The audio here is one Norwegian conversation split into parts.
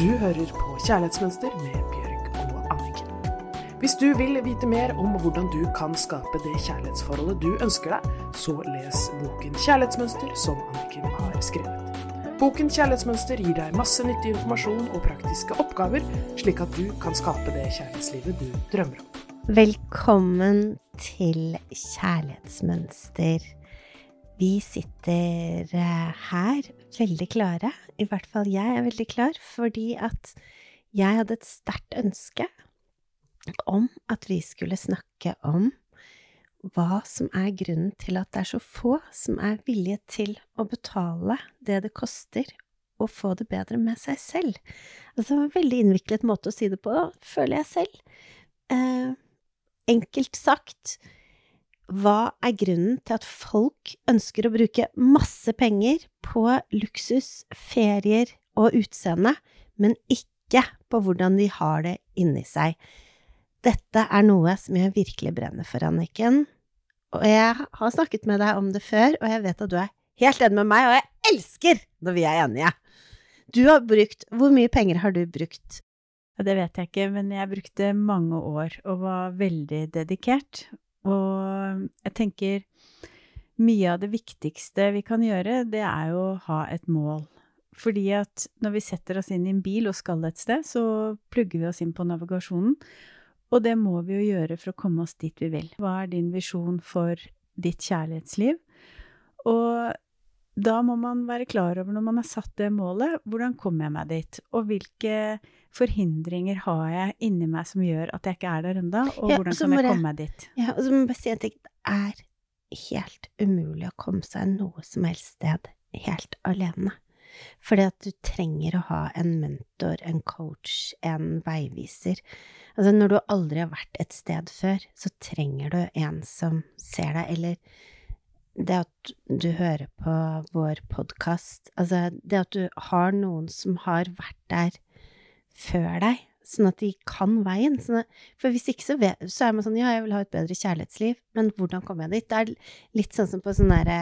Du hører på Kjærlighetsmønster med Bjørg og Anniken. Hvis du vil vite mer om hvordan du kan skape det kjærlighetsforholdet du ønsker deg, så les boken Kjærlighetsmønster som Anniken har skrevet. Boken Kjærlighetsmønster gir deg masse nyttig informasjon og praktiske oppgaver, slik at du kan skape det kjærlighetslivet du drømmer om. Velkommen til Kjærlighetsmønster. Vi sitter eh, her veldig klare, i hvert fall jeg er veldig klar, fordi at jeg hadde et sterkt ønske om at vi skulle snakke om hva som er grunnen til at det er så få som er villige til å betale det det koster å få det bedre med seg selv. Altså, det var en veldig innviklet måte å si det på, føler jeg selv. Eh, enkelt sagt, hva er grunnen til at folk ønsker å bruke masse penger på luksus, ferier og utseende, men ikke på hvordan de har det inni seg? Dette er noe som jeg virkelig brenner for, Anniken. Og jeg har snakket med deg om det før, og jeg vet at du er helt enig med meg, og jeg elsker når vi er enige. Du har brukt Hvor mye penger har du brukt? Det vet jeg ikke, men jeg brukte mange år og var veldig dedikert. Og jeg tenker mye av det viktigste vi kan gjøre, det er jo å ha et mål. Fordi at når vi setter oss inn i en bil og skal et sted, så plugger vi oss inn på navigasjonen. Og det må vi jo gjøre for å komme oss dit vi vil. Hva er din visjon for ditt kjærlighetsliv? Og da må man være klar over, når man har satt det målet, hvordan kommer jeg meg dit? Og hvilke forhindringer har jeg inni meg som gjør at jeg ikke er der ennå? Og Ja, hvordan kan jeg komme meg dit? Ja, og så må jeg bare si en ting. Det er helt umulig å komme seg noe som helst sted helt alene. Fordi at du trenger å ha en mentor, en coach, en veiviser. Altså, når du aldri har vært et sted før, så trenger du en som ser deg, eller det at du hører på vår podkast, altså det at du har noen som har vært der før deg, sånn at de kan veien. Sånn at, for hvis ikke så, vet, så er man sånn ja, jeg vil ha et bedre kjærlighetsliv, men hvordan kommer jeg dit? Det er litt sånn som på sånne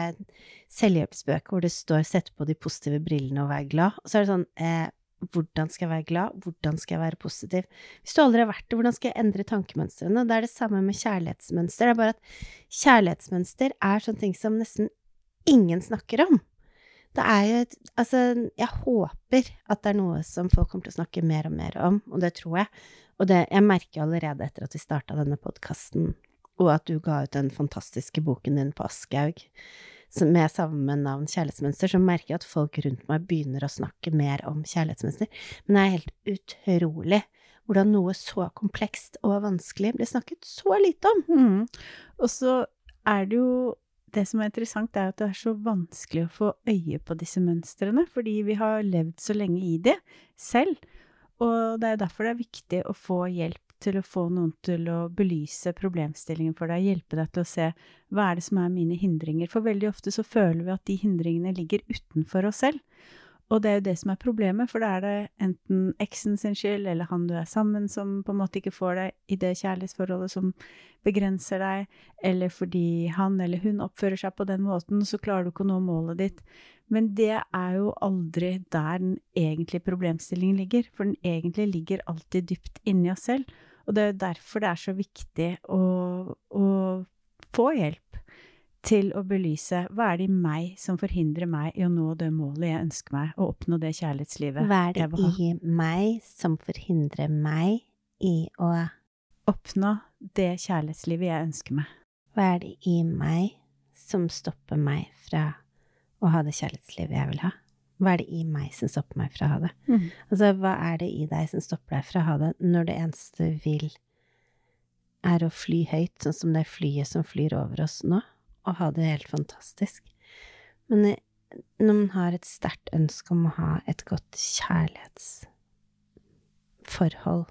selvhjelpsbøker hvor det står 'sett på de positive brillene og vær glad', og så er det sånn eh, hvordan skal jeg være glad? Hvordan skal jeg være positiv? Hvis du aldri har vært det, hvordan skal jeg endre tankemønstrene? Det er det samme med kjærlighetsmønster. Det er bare at kjærlighetsmønster er sånne ting som nesten ingen snakker om. Det er jo et Altså, jeg håper at det er noe som folk kommer til å snakke mer og mer om, og det tror jeg. Og det, jeg merker allerede etter at vi starta denne podkasten, og at du ga ut den fantastiske boken din på Aschehoug, med samme navn Kjærlighetsmønster, så merker jeg at folk rundt meg begynner å snakke mer om kjærlighetsmønster. Men det er helt utrolig hvordan noe så komplekst og vanskelig blir snakket så lite om. Mm. Og så er det jo Det som er interessant, er at det er så vanskelig å få øye på disse mønstrene, fordi vi har levd så lenge i det selv. Og det er derfor det er viktig å få hjelp til å få noen til å belyse problemstillingen for deg, hjelpe deg til å se hva er det som er mine hindringer. For veldig ofte så føler vi at de hindringene ligger utenfor oss selv. Og det er jo det som er problemet, for da er det enten eksen sin skyld, eller han du er sammen som på en måte ikke får deg i det kjærlighetsforholdet som begrenser deg, eller fordi han eller hun oppfører seg på den måten, så klarer du ikke å nå målet ditt. Men det er jo aldri der den egentlige problemstillingen ligger, for den egentlig ligger alltid dypt inni oss selv. Og det er derfor det er så viktig å, å få hjelp til å belyse hva er det i meg som forhindrer meg i å nå det målet jeg ønsker meg, og oppnå det kjærlighetslivet Hva er det jeg vil ha. i meg som forhindrer meg i å Oppnå det kjærlighetslivet jeg ønsker meg. Hva er det i meg som stopper meg fra å ha det kjærlighetslivet jeg vil ha? Hva er det i meg som stopper meg fra å ha det? Altså, hva er det i deg som stopper deg fra å ha det, når det eneste du vil, er å fly høyt, sånn som det flyet som flyr over oss nå, og ha det helt fantastisk? Men eh, når man har et sterkt ønske om å ha et godt kjærlighetsforhold,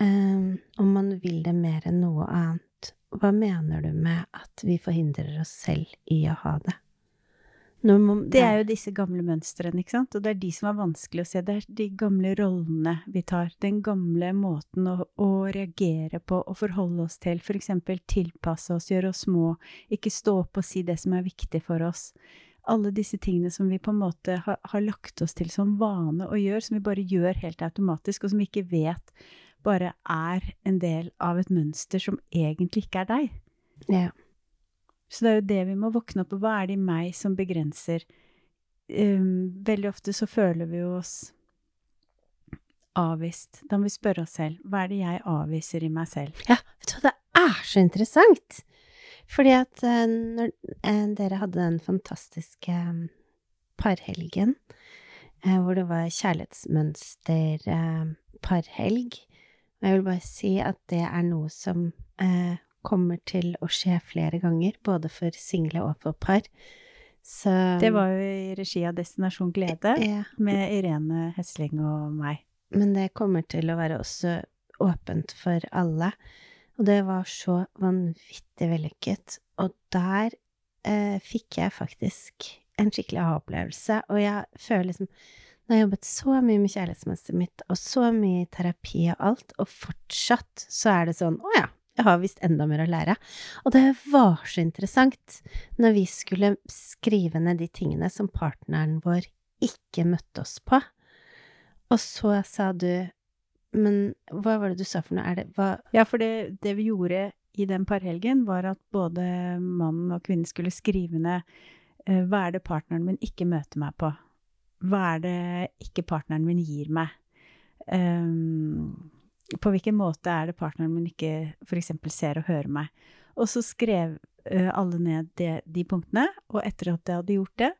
um, om man vil det mer enn noe annet, hva mener du med at vi forhindrer oss selv i å ha det? Man, Det er jo disse gamle mønstrene, ikke sant? Og det er de som er vanskelig å se. Det er de gamle rollene vi tar. Den gamle måten å, å reagere på og forholde oss til. For eksempel tilpasse oss, gjøre oss små, ikke stå opp og si det som er viktig for oss. alle disse tingene som vi på en måte har, har lagt oss til som vane å gjøre, som vi bare gjør helt automatisk, og som vi ikke vet bare er en del av et mønster som egentlig ikke er deg. Ja. Så det er jo det vi må våkne opp på. Hva er det i meg som begrenser? Um, veldig ofte så føler vi oss avvist. Da må vi spørre oss selv hva er det jeg avviser i meg selv? Ja, vet du hva, det er så interessant! Fordi at uh, når uh, dere hadde den fantastiske um, parhelgen, uh, hvor det var kjærlighetsmønster parhelg, og jeg vil bare si at det er noe som kommer til å skje flere ganger, både for single og for par. Så Det var jo i regi av Destinasjon Glede, ja. med Irene Hesling og meg. Men det kommer til å være også åpent for alle. Og det var så vanvittig vellykket. Og der eh, fikk jeg faktisk en skikkelig aha-opplevelse. Og jeg føler liksom Nå har jeg jobbet så mye med kjærlighetsmønsteret mitt, og så mye i terapi og alt, og fortsatt så er det sånn Å ja, jeg har visst enda mer å lære. Og det var så interessant når vi skulle skrive ned de tingene som partneren vår ikke møtte oss på. Og så sa du Men hva var det du sa for noe? Er det hva Ja, for det, det vi gjorde i den parhelgen, var at både mannen og kvinnen skulle skrive ned uh, hva er det partneren min ikke møter meg på? Hva er det ikke partneren min gir meg? Um, på hvilken måte er det partneren min ikke f.eks. ser og hører meg? Og så skrev uh, alle ned de, de punktene, og etter at jeg hadde gjort det,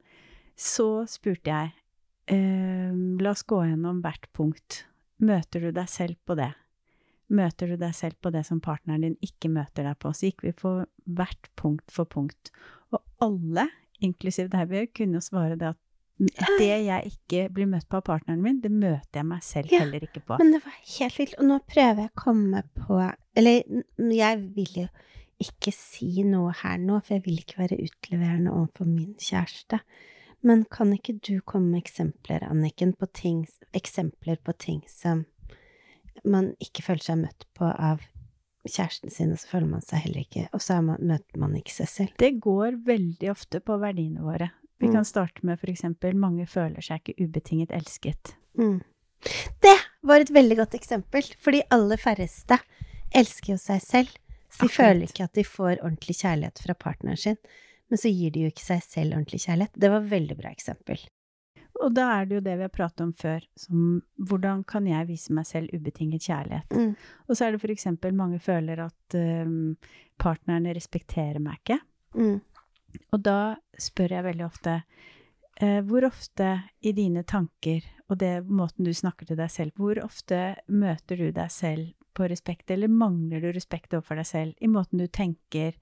så spurte jeg uh, La oss gå gjennom hvert punkt. Møter du deg selv på det? Møter du deg selv på det som partneren din ikke møter deg på? Så gikk vi på hvert punkt for punkt. Og alle, inklusiv deg, kunne jo svare det at det jeg ikke blir møtt på av partneren min, det møter jeg meg selv Ja, heller ikke på. Men det var helt vilt. Og nå prøver jeg å komme på Eller jeg vil jo ikke si noe her nå, for jeg vil ikke være utleverende overfor min kjæreste. Men kan ikke du komme med eksempler, Anniken, på ting, eksempler på ting som man ikke føler seg møtt på av kjæresten sin, og så føler man seg heller ikke Og så man, møter man ikke seg selv. Det går veldig ofte på verdiene våre. Vi Mm. kan starte med eksempel mange føler seg ikke ubetinget elsket. Mm. Det var et veldig godt eksempel, for de aller færreste elsker jo seg selv. Så de Akkurat. føler ikke at de får ordentlig kjærlighet fra partneren sin, men så gir de jo ikke seg selv ordentlig kjærlighet. Det var et veldig bra eksempel. Og da er det jo det vi har pratet om før, som hvordan kan jeg vise meg selv ubetinget kjærlighet? Mm. Og så er det for eksempel mange føler at um, partnerne respekterer meg ikke. Mm. Og da spør jeg veldig ofte eh, hvor ofte i dine tanker og det måten du snakker til deg selv hvor ofte møter du deg selv på respekt, eller mangler du respekt overfor deg selv i måten du tenker,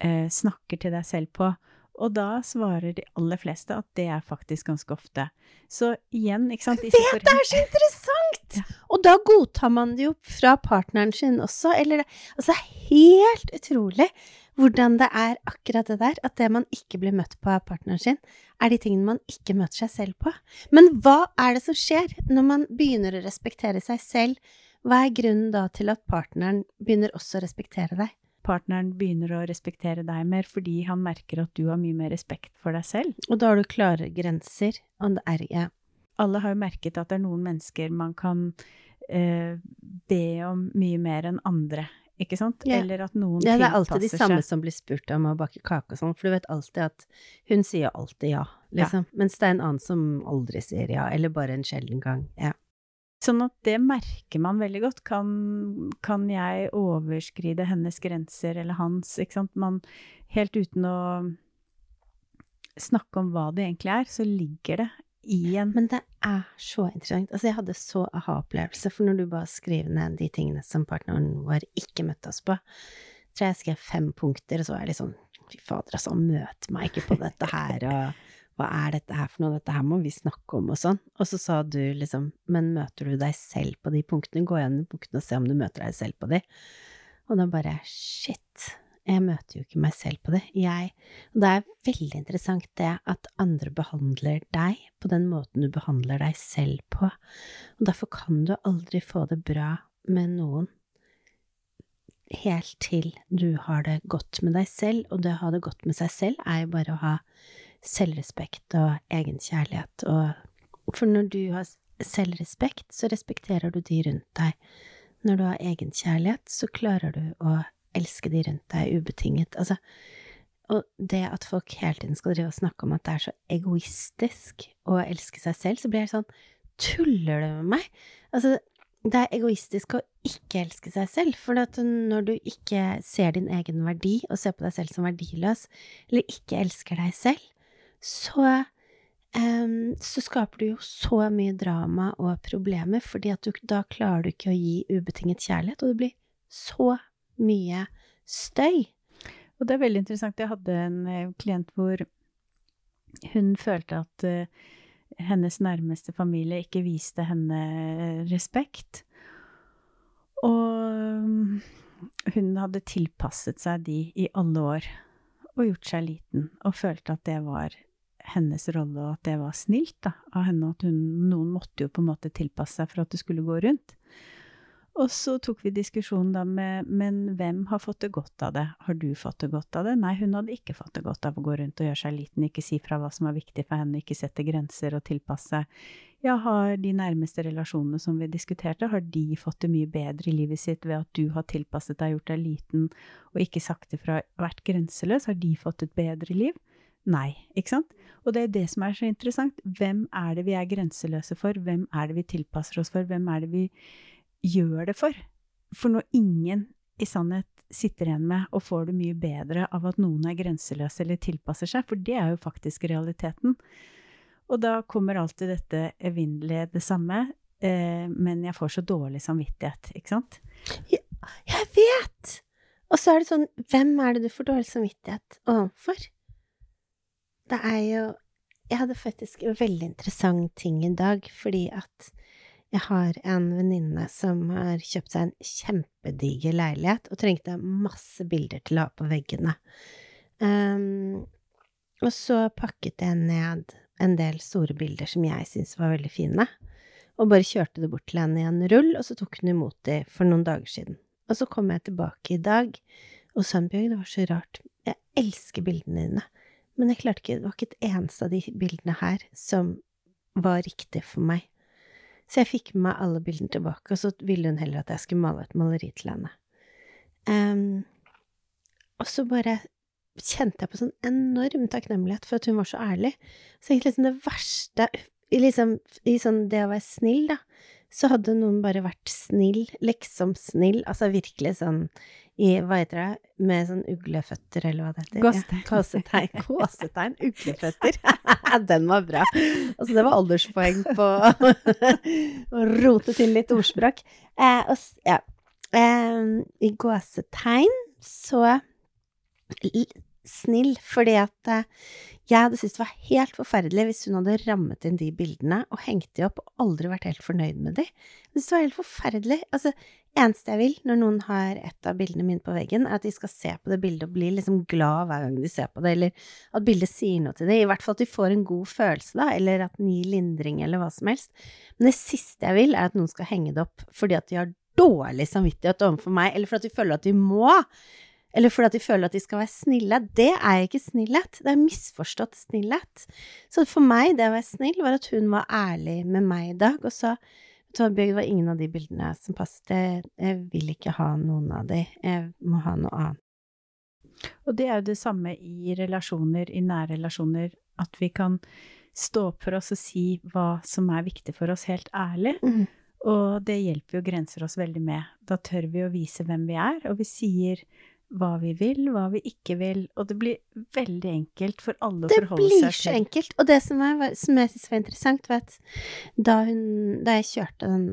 eh, snakker til deg selv på? Og da svarer de aller fleste at det er faktisk ganske ofte. Så igjen, ikke sant Jeg vet, det er så interessant! Ja. Og da godtar man det jo fra partneren sin også, eller Altså, helt utrolig hvordan det er akkurat det der, at det man ikke blir møtt på av partneren sin, er de tingene man ikke møter seg selv på. Men hva er det som skjer når man begynner å respektere seg selv? Hva er grunnen da til at partneren begynner også å respektere deg? partneren begynner å respektere deg mer fordi han merker at du har mye mer respekt for deg selv. Og da har du klare grenser, og det er ja. Alle har jo merket at det er noen mennesker man kan eh, be om mye mer enn andre, ikke sant? Ja. Eller at noen tilpasser seg. Ja, det er alltid de samme seg. som blir spurt om å bake kake og sånn, for du vet alltid at hun sier alltid ja, liksom. Mens det er en annen som aldri sier ja, eller bare en sjelden gang. Ja. Sånn at det merker man veldig godt. Kan, kan jeg overskride hennes grenser eller hans, ikke sant? Man, helt uten å snakke om hva det egentlig er, så ligger det i en Men det er så interessant. Altså, jeg hadde så aha-opplevelse, for når du bare skriver ned de tingene som partneren vår ikke møtte oss på, tror jeg jeg skrev fem punkter, og så var jeg litt sånn fy fader, altså, møt meg ikke på dette her, og hva er dette her for noe, dette her må vi snakke om, og sånn. Og så sa du liksom, men møter du deg selv på de punktene? Gå gjennom punktene og se om du møter deg selv på de. Og da bare shit, jeg møter jo ikke meg selv på det. Jeg Og det er veldig interessant det at andre behandler deg på den måten du behandler deg selv på. Og derfor kan du aldri få det bra med noen helt til du har det godt med deg selv, og det å ha det godt med seg selv er jo bare å ha selvrespekt og egenkjærlighet og For når du har selvrespekt, så respekterer du de rundt deg. Når du har egenkjærlighet, så klarer du å elske de rundt deg ubetinget. Altså, og det at folk hele tiden skal drive og snakke om at det er så egoistisk å elske seg selv, så blir jeg sånn Tuller du med meg? Altså, det er egoistisk å ikke elske seg selv, for når du ikke ser din egen verdi og ser på deg selv som verdiløs, eller ikke elsker deg selv, så um, så skaper du jo så mye drama og problemer, fordi at du, da klarer du ikke å gi ubetinget kjærlighet, og du blir så mye støy. Og det er veldig interessant. Jeg hadde en eh, klient hvor hun følte at uh, hennes nærmeste familie ikke viste henne respekt. Og hun hadde tilpasset seg de i alle år og gjort seg liten, og følte at det var hennes rolle, og at det var snilt da, av henne. At hun, noen måtte jo på en måte tilpasse seg for at det skulle gå rundt. Og så tok vi diskusjonen da med Men hvem har fått det godt av det? Har du fått det godt av det? Nei, hun hadde ikke fått det godt av å gå rundt og gjøre seg liten, ikke si fra hva som er viktig for henne, ikke sette grenser og tilpasse. Ja, har de nærmeste relasjonene som vi diskuterte, har de fått det mye bedre i livet sitt ved at du har tilpasset deg, gjort deg liten og ikke sagt ifra, vært grenseløs? Har de fått et bedre liv? Nei, ikke sant? Og det er det som er så interessant. Hvem er det vi er grenseløse for? Hvem er det vi tilpasser oss for? Hvem er det vi gjør det for. For når ingen i sannhet sitter igjen med og får det mye bedre av at noen er grenseløse eller tilpasser seg, for det er jo faktisk realiteten. Og da kommer alltid dette evinnelige det samme, eh, men jeg får så dårlig samvittighet, ikke sant? Ja, jeg vet! Og så er det sånn, hvem er det du får dårlig samvittighet overfor? Det er jo Jeg hadde faktisk en veldig interessant ting i dag, fordi at jeg har en venninne som har kjøpt seg en kjempediger leilighet og trengte masse bilder til å ha på veggene. Um, og så pakket jeg ned en del store bilder som jeg syntes var veldig fine, og bare kjørte det bort til henne i en rull, og så tok hun imot de for noen dager siden. Og så kom jeg tilbake i dag, og Sandbjørg, det var så rart, jeg elsker bildene dine, men jeg klarte ikke, det var ikke et eneste av de bildene her som var riktig for meg. Så jeg fikk med meg alle bildene tilbake, og så ville hun heller at jeg skulle male et maleri til henne. Um, og så bare kjente jeg på sånn enorm takknemlighet for at hun var så ærlig. Så egentlig liksom det verste liksom, I sånn det å være snill, da, så hadde noen bare vært snill, liksom snill, altså virkelig sånn i, hva heter det, med sånn ugleføtter, eller hva det heter? Gåsetegn. Gåsetegn, gåsetegn ugleføtter. Den var bra. Altså, det var alderspoeng på å rote til litt ordspråk. Eh, og, ja. eh, I gåsetegn så snill, fordi at eh, jeg hadde syntes det var helt forferdelig hvis hun hadde rammet inn de bildene og hengt de opp og aldri vært helt fornøyd med de. Jeg syntes det var helt forferdelig. Altså, eneste jeg vil når noen har et av bildene mine på veggen, er at de skal se på det bildet og bli liksom glad hver gang de ser på det, eller at bildet sier noe til dem. I hvert fall at de får en god følelse, da, eller at den gir lindring, eller hva som helst. Men det siste jeg vil, er at noen skal henge det opp fordi at de har dårlig samvittighet overfor meg, eller fordi de føler at de må eller fordi at de føler at de skal være snille. Det er ikke snillhet, det er misforstått snillhet. Så for meg, det å være snill, var at hun var ærlig med meg i dag, og sa det var ingen av de bildene som passet, jeg vil ikke ha noen av de, jeg må ha noe annet. Og det er jo det samme i relasjoner, i nære relasjoner, at vi kan stå opp for oss og si hva som er viktig for oss, helt ærlig. Mm. Og det hjelper jo grenser oss veldig med. Da tør vi å vise hvem vi er, og vi sier hva vi vil, hva vi ikke vil, og det blir veldig enkelt for alle å forholde seg til. Det blir så enkelt, og det som, er, som jeg syns var interessant, var at da, hun, da jeg kjørte den,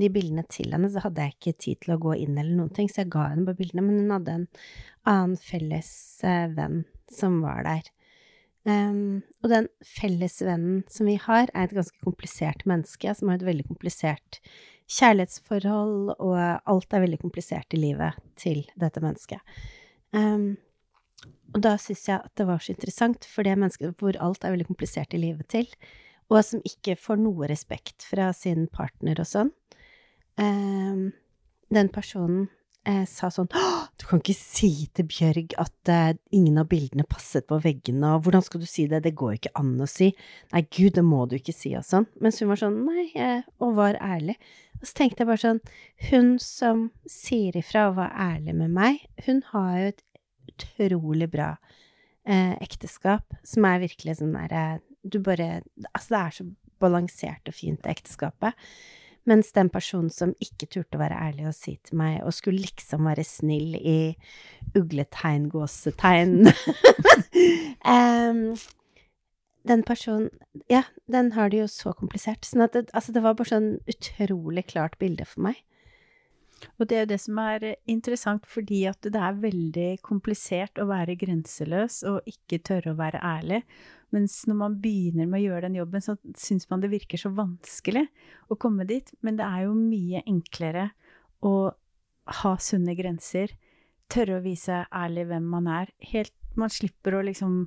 de bildene til henne, så hadde jeg ikke tid til å gå inn eller noen ting, så jeg ga henne bare bildene, men hun hadde en annen felles uh, venn som var der. Um, og den fellesvennen som vi har, er et ganske komplisert menneske, som har et veldig komplisert kjærlighetsforhold, og alt er veldig komplisert i livet til dette mennesket. Um, og da syns jeg at det var så interessant, for det mennesket hvor alt er veldig komplisert i livet til, og som ikke får noe respekt fra sin partner og sånn, um, den personen eh, sa sånn Å, Du kan ikke si til Bjørg at eh, ingen av bildene passet på veggene, og hvordan skal du si det, det går ikke an å si. Nei, gud, det må du ikke si, og sånn. Mens hun var sånn, nei, jeg, og var ærlig. Og så tenkte jeg bare sånn, hun som sier ifra og var ærlig med meg, hun har jo et utrolig bra eh, ekteskap, som er virkelig sånn derre Du bare Altså, det er så balansert og fint, det ekteskapet. Mens den personen som ikke turte å være ærlig og si til meg, og skulle liksom være snill i ugletegn, gåsetegn Em, Den personen Ja, den har det jo så komplisert. Sånn at det, altså, det var bare sånn utrolig klart bilde for meg. Og det er jo det som er eh, interessant, fordi at det er veldig komplisert å være grenseløs og ikke tørre å være ærlig. Mens når man begynner med å gjøre den jobben, så syns man det virker så vanskelig å komme dit. Men det er jo mye enklere å ha sunne grenser, tørre å vise ærlig hvem man er. Helt, man slipper å liksom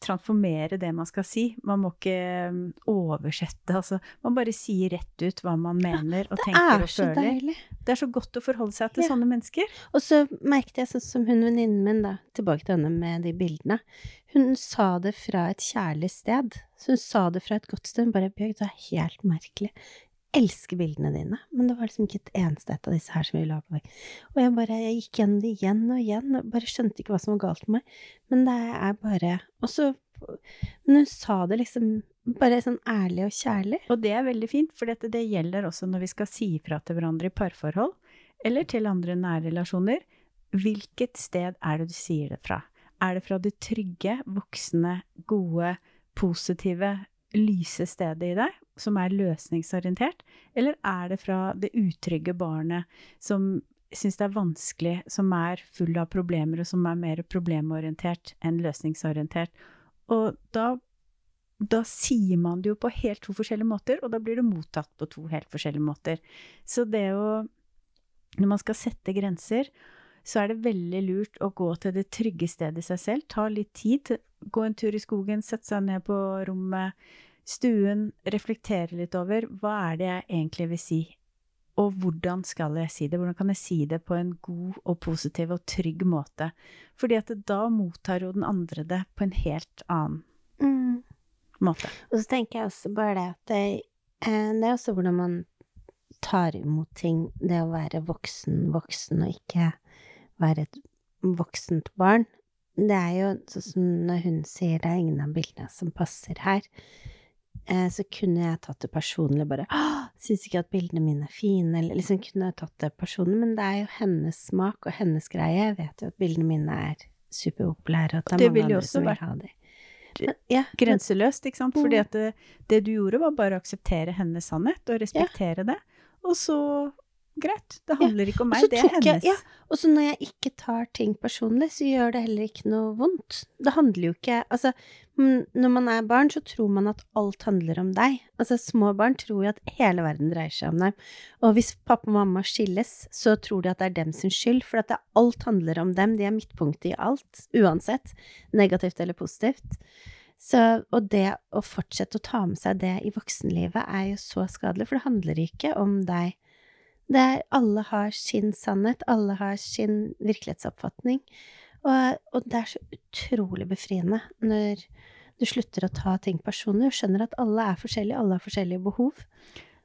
transformere det man skal si. Man må ikke eh, oversette, altså. Man bare sier rett ut hva man mener og tenker er og så føler. deilig. Det er så godt å forholde seg til Ja. sånne mennesker. Og så merket jeg sånn som hun venninnen min, da, tilbake til henne med de bildene. Hun sa det fra et kjærlig sted. Så hun sa det fra et godt sted. Hun bare Bjørg, det er helt merkelig. Elsker bildene dine. Men det var liksom ikke et eneste et av disse her som vi la på meg. Og jeg bare Jeg gikk gjennom det igjen og igjen, og bare skjønte ikke hva som var galt med meg. Men det er bare Og så Men hun sa det liksom bare sånn ærlig og kjærlig. Og det er veldig fint, for dette, det gjelder også når vi skal si ifra til hverandre i parforhold, eller til andre nære relasjoner. Hvilket sted er det du sier det fra? Er det fra det trygge, voksne, gode, positive, lyse stedet i deg, som er løsningsorientert, eller er det fra det utrygge barnet som syns det er vanskelig, som er full av problemer, og som er mer problemorientert enn løsningsorientert? Og da da sier man det jo på helt to forskjellige måter, og da blir det mottatt på to helt forskjellige måter. Så det å Når man skal sette grenser, så er det veldig lurt å gå til det trygge stedet i seg selv. Ta litt tid. Gå en tur i skogen, sette seg ned på rommet, stuen, reflektere litt over hva er det jeg egentlig vil si, og hvordan skal jeg si det? Hvordan kan jeg si det på en god og positiv og trygg måte? Fordi at da mottar jo den andre det på en helt annen Mm. måte. Og så tenker jeg også bare det at det, eh, det er også hvordan man tar imot ting, det å være voksen, voksen, og ikke være et voksent barn. Det er jo sånn som når hun sier det er ingen av bildene som passer her, eh, så kunne jeg tatt det personlig bare «Åh, syns ikke at bildene mine er fine, eller liksom kunne jeg tatt det personlig, men det er jo hennes smak og hennes greie. Jeg vet jo at bildene mine er superpopulære, og at det er mange andre som vil ha dem. Ja, grenseløst, ikke sant? Mm. Fordi at det, det du gjorde, var bare å akseptere hennes sannhet og respektere det. Og så Greit, det handler ikke om meg, det er hennes. jeg- ja, Og så når jeg ikke tar ting personlig, så gjør det heller ikke noe vondt. Det handler jo ikke Altså, når man er barn, så tror man at alt handler om deg. Altså, små barn tror jo at hele verden dreier seg om dem. Og hvis pappa og mamma skilles, så tror de at det er dem sin skyld, for at det, alt handler om dem. De er midtpunktet i alt, uansett. Negativt eller positivt. Så, og det å fortsette å ta med seg det i voksenlivet er jo så skadelig, for det handler ikke om deg. Det er, alle har sin sannhet, alle har sin virkelighetsoppfatning. Og, og det er så utrolig befriende når du slutter å ta ting personlig og skjønner at alle er forskjellige, alle har forskjellige behov.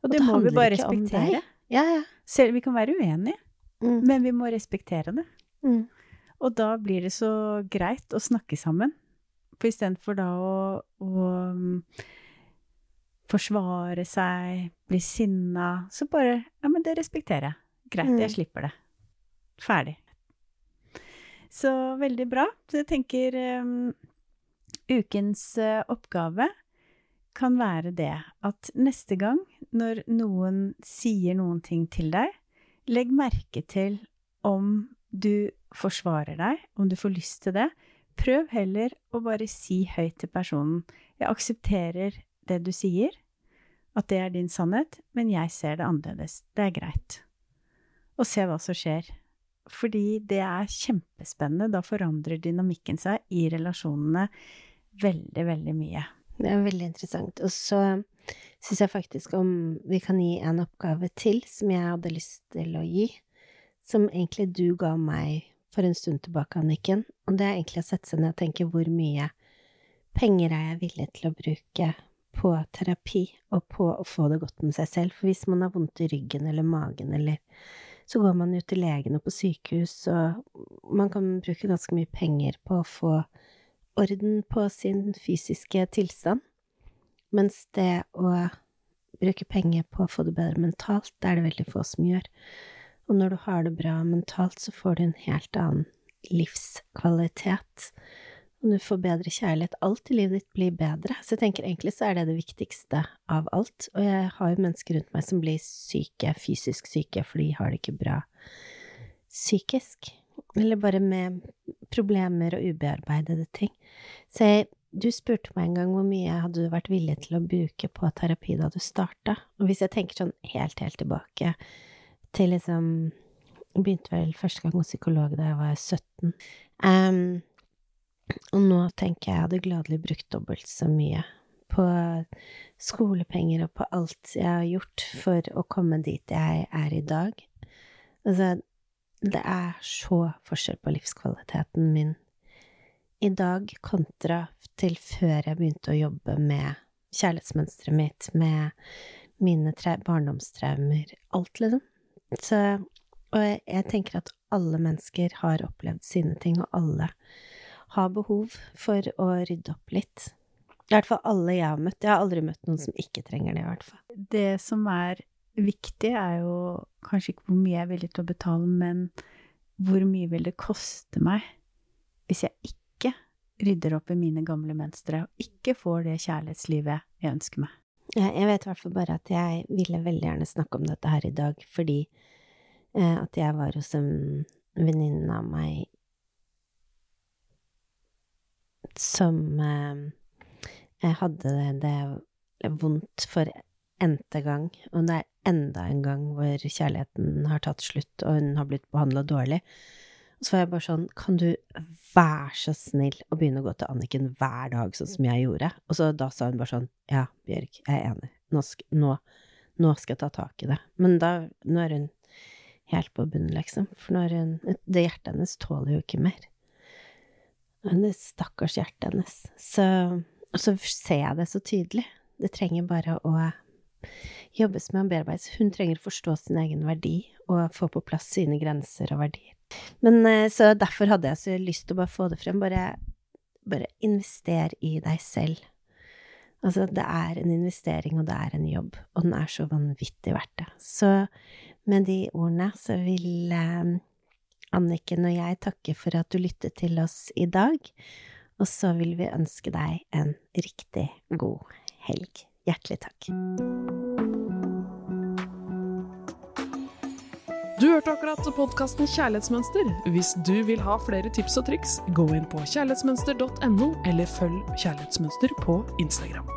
Og det det må vi bare respektere. Ja, ja. Selv vi kan være uenige, Mm, men vi må respektere det. mm. Og da blir det så greit å snakke sammen. For istedenfor da å, å forsvare seg, bli sinna, så bare Ja, men det respekterer jeg. Greit, Mm. jeg slipper det. Ferdig. Så veldig bra. Så jeg tenker um, ukens eh, oppgave kan være det at neste gang når noen sier noen ting til deg, legg merke til om du forsvarer deg, om du får lyst til det. Prøv heller å bare si høyt til personen jeg aksepterer det du sier, at det er din sannhet, men jeg ser det annerledes. Det er greit. Og se hva som skjer. Fordi det er kjempespennende. Da forandrer dynamikken seg i relasjonene veldig, veldig mye. Det er veldig interessant. Og så syns jeg faktisk om vi kan gi en oppgave til som jeg hadde lyst til å gi, som egentlig du ga meg for en stund tilbake, Anniken, og det er egentlig å sette seg ned og tenke hvor mye penger er jeg villig til å bruke på terapi og på å få det godt med seg selv, for hvis man har vondt i ryggen eller magen eller så går man jo til legen og på sykehus, og man kan bruke ganske mye penger på å få orden på sin fysiske tilstand, mens det å bruke penger på å få det bedre mentalt, det er det veldig få som gjør. Og når du har det bra mentalt, så får du en helt annen livskvalitet og du får bedre kjærlighet. Alt i livet ditt blir bedre. Så jeg tenker egentlig så er det det viktigste av alt. Og jeg har jo mennesker rundt meg som blir syke, fysisk syke, for de har det ikke bra psykisk. Eller bare med problemer og ubearbeidede ting. Så jeg, du spurte meg en gang hvor mye hadde du vært villig til å bruke på terapi da du starta. Og hvis jeg tenker sånn helt, helt tilbake til liksom Begynte vel første gang hos psykolog da jeg var 17. Um, og nå tenker jeg jeg hadde gladelig brukt dobbelt så mye på skolepenger og på alt jeg har gjort for å komme dit jeg er i dag. Altså, det er så forskjell på livskvaliteten min i dag kontra til før jeg begynte å jobbe med kjærlighetsmønsteret mitt, med mine barndomstraumer, alt, liksom. Så, og jeg, jeg tenker at alle mennesker har opplevd sine ting, og alle har behov for å rydde opp litt. I hvert fall alle jeg har møtt. Jeg har aldri møtt noen som ikke trenger det, i hvert fall. Det som er viktig, er jo kanskje ikke hvor mye jeg er villig til å betale, men hvor mye vil det koste meg hvis jeg ikke rydder opp i mine gamle mønstre, og ikke får det kjærlighetslivet jeg ønsker meg? Jeg vet i hvert fall bare at jeg ville veldig gjerne snakke om dette her i dag, fordi eh, at jeg var hos en venninne av meg som eh, hadde det, det vondt for n-te gang, og det er enda en gang hvor kjærligheten har tatt slutt, og hun har blitt behandla dårlig. Og så var jeg bare sånn, kan du være så snill å begynne å gå til Anniken hver dag, sånn som jeg gjorde? Og så da sa hun bare sånn, ja, Bjørg, jeg er enig, nå, nå, nå skal jeg ta tak i det. Men da, nå er hun helt på bunnen, liksom, for nå er hun, det hjertet hennes tåler jo ikke mer. Det stakkars hjertet hennes. Så, og så ser jeg det så tydelig. Det trenger bare å jobbes med og bearbeides. Hun trenger å forstå sin egen verdi og få på plass sine grenser og verdier. Men eh, så derfor hadde jeg så lyst til å bare få det frem. Bare, bare invester i deg selv. Altså, det er en investering, og det er en jobb, og den er så vanvittig verdt det. Så med de ordene så vil eh, Anniken og jeg takker for at du lyttet til oss i dag, og så vil vi ønske deg en riktig god helg. Hjertelig takk. Du hørte akkurat podkasten Kjærlighetsmønster. Hvis du vil ha flere tips og triks, gå inn på kjærlighetsmønster.no, eller følg Kjærlighetsmønster på Instagram.